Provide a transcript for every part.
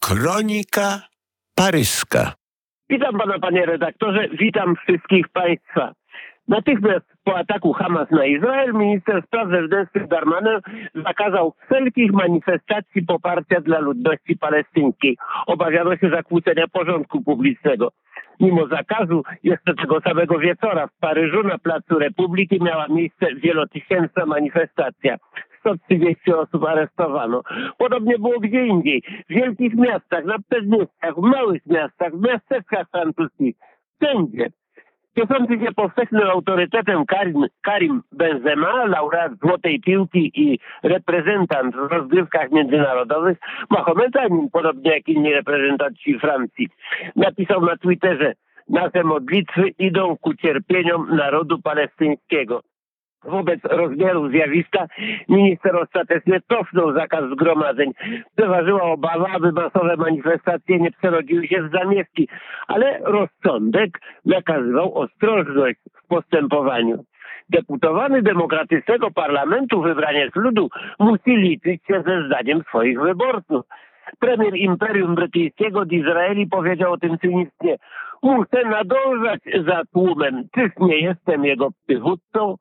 Kronika paryska. Witam pana, panie redaktorze, witam wszystkich państwa. Natychmiast po ataku Hamas na Izrael minister spraw zewnętrznych Darmanin zakazał wszelkich manifestacji poparcia dla ludności palestyńskiej. Obawiano się zakłócenia porządku publicznego. Mimo zakazu, jeszcze tego samego wieczora w Paryżu na Placu Republiki miała miejsce wielotysięczna manifestacja. 130 osób aresztowano. Podobnie było gdzie indziej. W wielkich miastach, na przedmieściach, w małych miastach, w miasteczkach francuskich. Wszędzie. Cieszący się powszechnym autorytetem Karim, Karim Benzema, laureat Złotej Piłki i reprezentant w rozgrywkach międzynarodowych, Mahometanin, podobnie jak inni reprezentanci Francji, napisał na Twitterze nasze modlitwy idą ku cierpieniom narodu palestyńskiego. Wobec rozmiaru zjawiska minister ostatecznie cofnął zakaz zgromadzeń. Przeważyła obawa, aby masowe manifestacje nie przerodziły się w zamieszki, ale rozsądek nakazywał ostrożność w postępowaniu. Deputowany demokratycznego parlamentu wybraniec ludu musi liczyć się ze zdaniem swoich wyborców. Premier Imperium Brytyjskiego Izraeli powiedział o tym cynicznie. Muszę nadążać za tłumem. Czyż nie jestem jego przywódcą?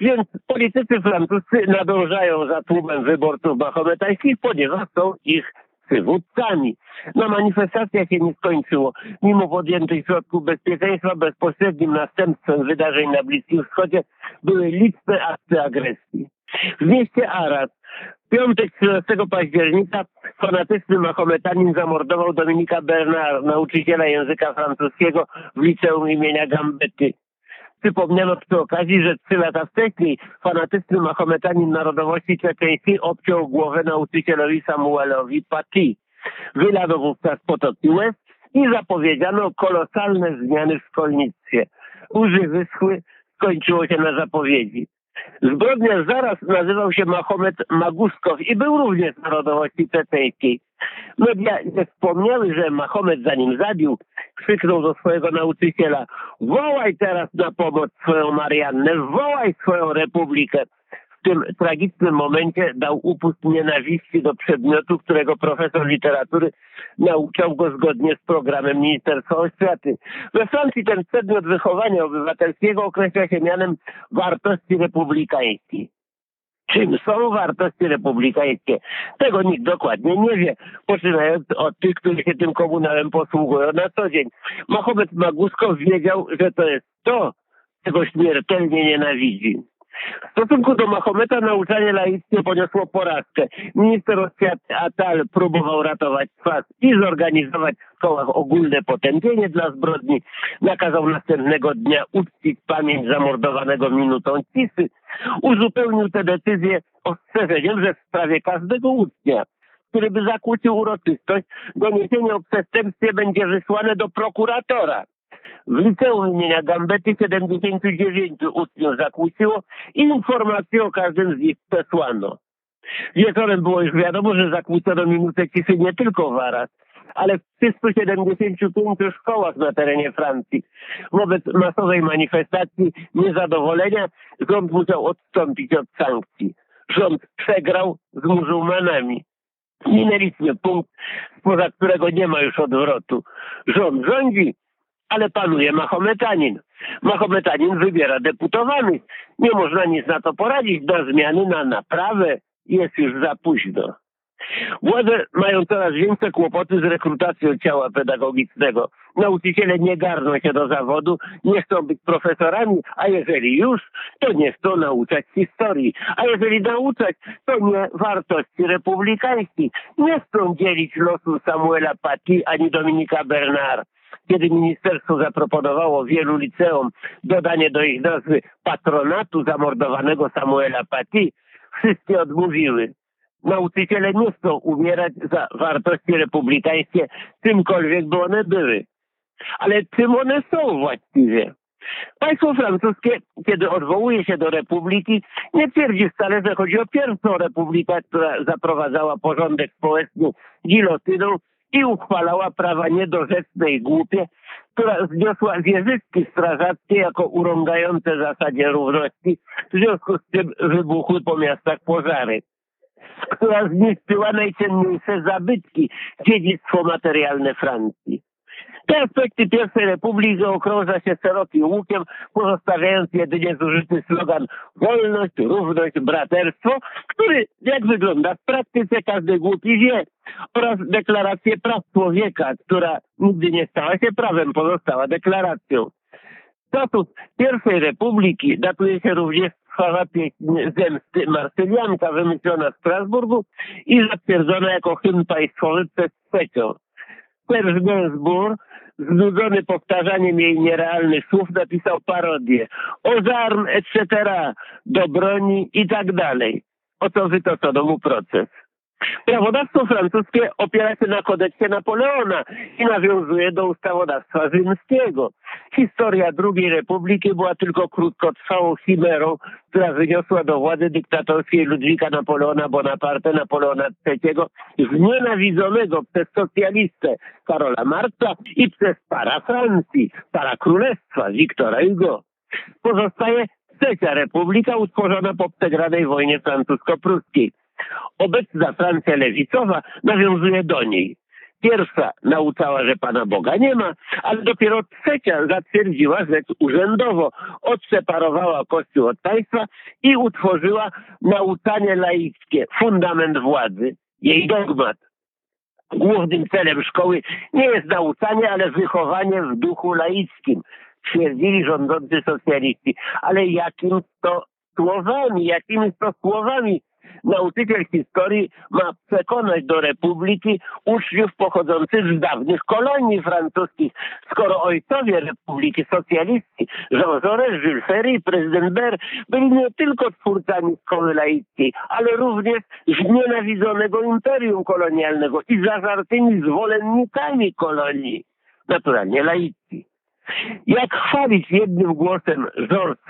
Więc politycy francuscy nadążają za tłumem wyborców mahometańskich, ponieważ są ich przywódcami. Na manifestacjach się nie skończyło. Mimo podjętych środków bezpieczeństwa bezpośrednim następstwem wydarzeń na Bliskim Wschodzie były liczne akty agresji. W mieście Arad w piątek 13 października fanatyczny mahometanin zamordował Dominika Bernard, nauczyciela języka francuskiego w liceum imienia Gambety. Przypomniano przy okazji, że trzy lata wcześniej fanatyczny mahometanin narodowości czeczeńskiej obciął głowę nauczycielowi Samuelowi Paty. Wylano wówczas potoki łez i zapowiedziano kolosalne zmiany w szkolnictwie. Łzy wyschły, skończyło się na zapowiedzi. Zbrodniarz zaraz nazywał się Mahomet Maguskow i był również z narodowości czeczeńskiej. Media nie wspomniały, że Mahomet zanim zabił, krzyknął do swojego nauczyciela wołaj teraz na pomoc swoją Mariannę, wołaj swoją republikę. W tym tragicznym momencie dał upust nienawiści do przedmiotu, którego profesor literatury nauczał go zgodnie z programem Ministerstwa Oświaty. We Francji ten przedmiot wychowania obywatelskiego określa się mianem wartości republikańskich. Czym są wartości republikańskie? Tego nikt dokładnie nie wie, poczynając od tych, którzy się tym komunałem posługują na co dzień. Mahomet Maguskow wiedział, że to jest to, czego śmiertelnie nienawidzi. W stosunku do Mahometa nauczanie laickie poniosło porażkę. Minister oświaty Atal próbował ratować twarz i zorganizować szkołach ogólne potępienie dla zbrodni. Nakazał następnego dnia uczcić pamięć zamordowanego minutą cisy. Uzupełnił tę decyzję ostrzeżeniem, że w sprawie każdego ucznia który by zakłócił uroczystość, doniesienie o przestępstwie będzie wysłane do prokuratora. W liceum imienia Gambety 79 uczniów zakłóciło i informacje o każdym z nich przesłano. Wieczorem było już wiadomo, że zakłócono minutę ciszy nie tylko w Arad, ale w 375 szkołach na terenie Francji. Wobec masowej manifestacji niezadowolenia rząd musiał odstąpić od sankcji. Rząd przegrał z muzułmanami. Minęliśmy punkt, spoza którego nie ma już odwrotu. Rząd rządzi, ale panuje Mahometanin. Mahometanin wybiera deputowanych. Nie można nic na to poradzić. Do zmiany na naprawę jest już za późno. Władze mają coraz większe kłopoty z rekrutacją ciała pedagogicznego. Nauczyciele nie garną się do zawodu, nie chcą być profesorami, a jeżeli już, to nie chcą nauczać historii. A jeżeli nauczać, to nie wartości republikańskich. Nie chcą dzielić losu Samuela Paty ani Dominika Bernard kiedy ministerstwo zaproponowało wielu liceum dodanie do ich nazwy patronatu zamordowanego Samuela Paty, wszystkie odmówiły. Nauczyciele nie chcą umierać za wartości republikańskie, czymkolwiek by one były. Ale czym one są właściwie? Państwo francuskie, kiedy odwołuje się do republiki, nie twierdzi wcale, że chodzi o pierwszą republikę, która zaprowadzała porządek społeczny gilotyną i uchwalała prawa niedorzeczne i głupie, która zniosła wieżyczki strażackie jako urągające zasadzie równości, w związku z tym wybuchły po miastach pożary która zniszczyła najcenniejsze zabytki, dziedzictwo materialne Francji. Te aspekty pierwszej republiki okrąża się szerokim łukiem, pozostawiając jedynie zużyty slogan wolność, równość, braterstwo, który, jak wygląda w praktyce, każdy głupi wie, oraz deklarację praw człowieka, która nigdy nie stała się prawem, pozostała deklaracją. Statut pierwszej republiki datuje się również chwała zemsty Marsylianka wymyślona w Strasburgu i zatwierdzona jako hymn państwowy przez trzecią. Serge Gainsbourg, znudzony powtarzaniem jej nierealnych słów, napisał parodię. Ozarm, etc., do broni i tak dalej. Oto wytoczono mu proces. Prawodawstwo francuskie opiera się na kodeksie Napoleona i nawiązuje do ustawodawstwa rzymskiego. Historia II Republiki była tylko krótkotrwałą chimerą, która wyniosła do władzy dyktatorskiej Ludwika Napoleona Bonaparte Napoleona III, znienawidzonego przez socjalistę Karola Marca i przez para Francji, para królestwa Wiktora Hugo. Pozostaje trzecia republika utworzona po przegranej wojnie francusko-pruskiej. Obecna Francja lewicowa nawiązuje do niej. Pierwsza nauczała, że Pana Boga nie ma, ale dopiero trzecia zatwierdziła rzecz urzędowo, odseparowała Kościół od państwa i utworzyła nauczanie laickie, fundament władzy, jej dogmat. Głównym celem szkoły nie jest nauczanie, ale wychowanie w duchu laickim, twierdzili rządzący socjaliści. Ale jakim to słowami, jakimi to słowami nauczyciel historii ma przekonać do republiki uczniów pochodzących z dawnych kolonii francuskich, skoro ojcowie republiki socjaliści, Jean Jaurès, Jules Ferry prezydent Ber byli nie tylko twórcami szkoły laickiej, ale również znienawidzonego imperium kolonialnego i zażartymi zwolennikami kolonii, naturalnie laicji. Jak chwalić jednym głosem Georges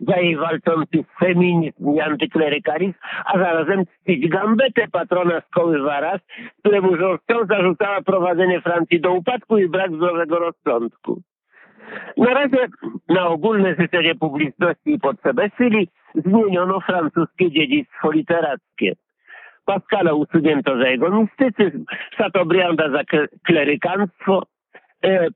za jej walczący feminizm i antyklerykalizm, a zarazem czcić Gambetę, patrona szkoły Waras, któremu wciąż zarzucała prowadzenie Francji do upadku i brak zdrowego rozsądku. Na razie na ogólne życzenie publiczności i potrzebę chwili zmieniono francuskie dziedzictwo literackie. Pascala usunięto za jego mistycyzm, Chateaubrianda za klerykanstwo,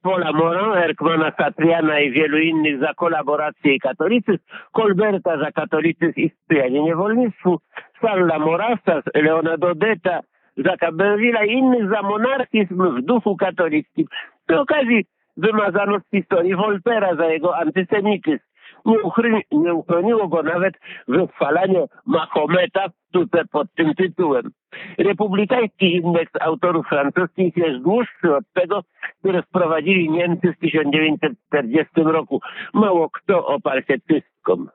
Pola Moran, Erkmana Satriana i wielu innych za kolaborację i katolicyzm, Colberta za katolicyzm i sprzyjanie niewolnictwu, Sarla Morasa, Leona Dodeta, za Cabellvilla i innych za monarchizm w duchu katolickim. Przy okazji wymazano z historii Voltera za jego antysemityzm nie, uchry, nie uchroniło go nawet wychwalanie Mahometa tutaj pod tym tytułem. Republikański indeks autorów francuskich jest dłuższy od tego, które wprowadzili Niemcy w 1940 roku. Mało kto oparł się czystkom.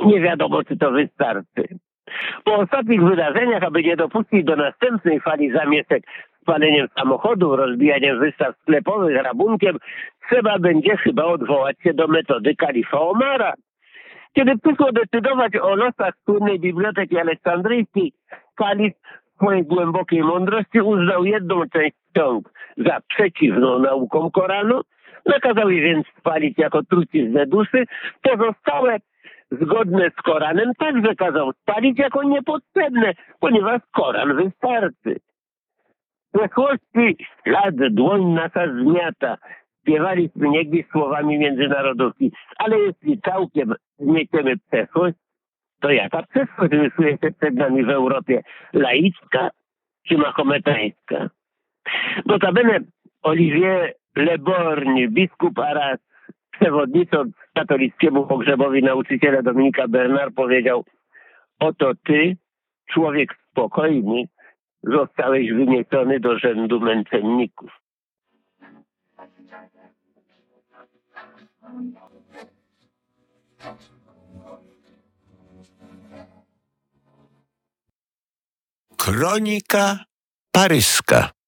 Nie wiadomo, czy to wystarczy. Po ostatnich wydarzeniach, aby nie dopuścić do następnej fali zamieszek paleniem samochodów, rozbijaniem wystaw sklepowych, rabunkiem, trzeba będzie chyba odwołać się do metody kalifa Omara. Kiedy przyszło decydować o losach słynnej Biblioteki Aleksandryjskiej, kalif w swojej głębokiej mądrości uznał jedną część ksiąg za przeciwną naukom Koranu, nakazał je więc spalić jako truciznę duszy, pozostałe zgodne z Koranem także kazał spalić jako niepotrzebne, ponieważ Koran wystarczy przeszłości lat dłoń nasza zmiata. Śpiewaliśmy niegdyś słowami międzynarodówki, ale jeśli całkiem zmieciemy przeszłość, to jaka przeszłość rysuje się przed nami w Europie? Laicka czy mahometańska? Notabene Olivier Leborgne, biskup Arras, przewodnicząc katolickiemu pogrzebowi nauczyciela Dominika Bernard powiedział oto ty, człowiek spokojny, zostałeś wymieniony do rzędu męczenników. Kronika paryska.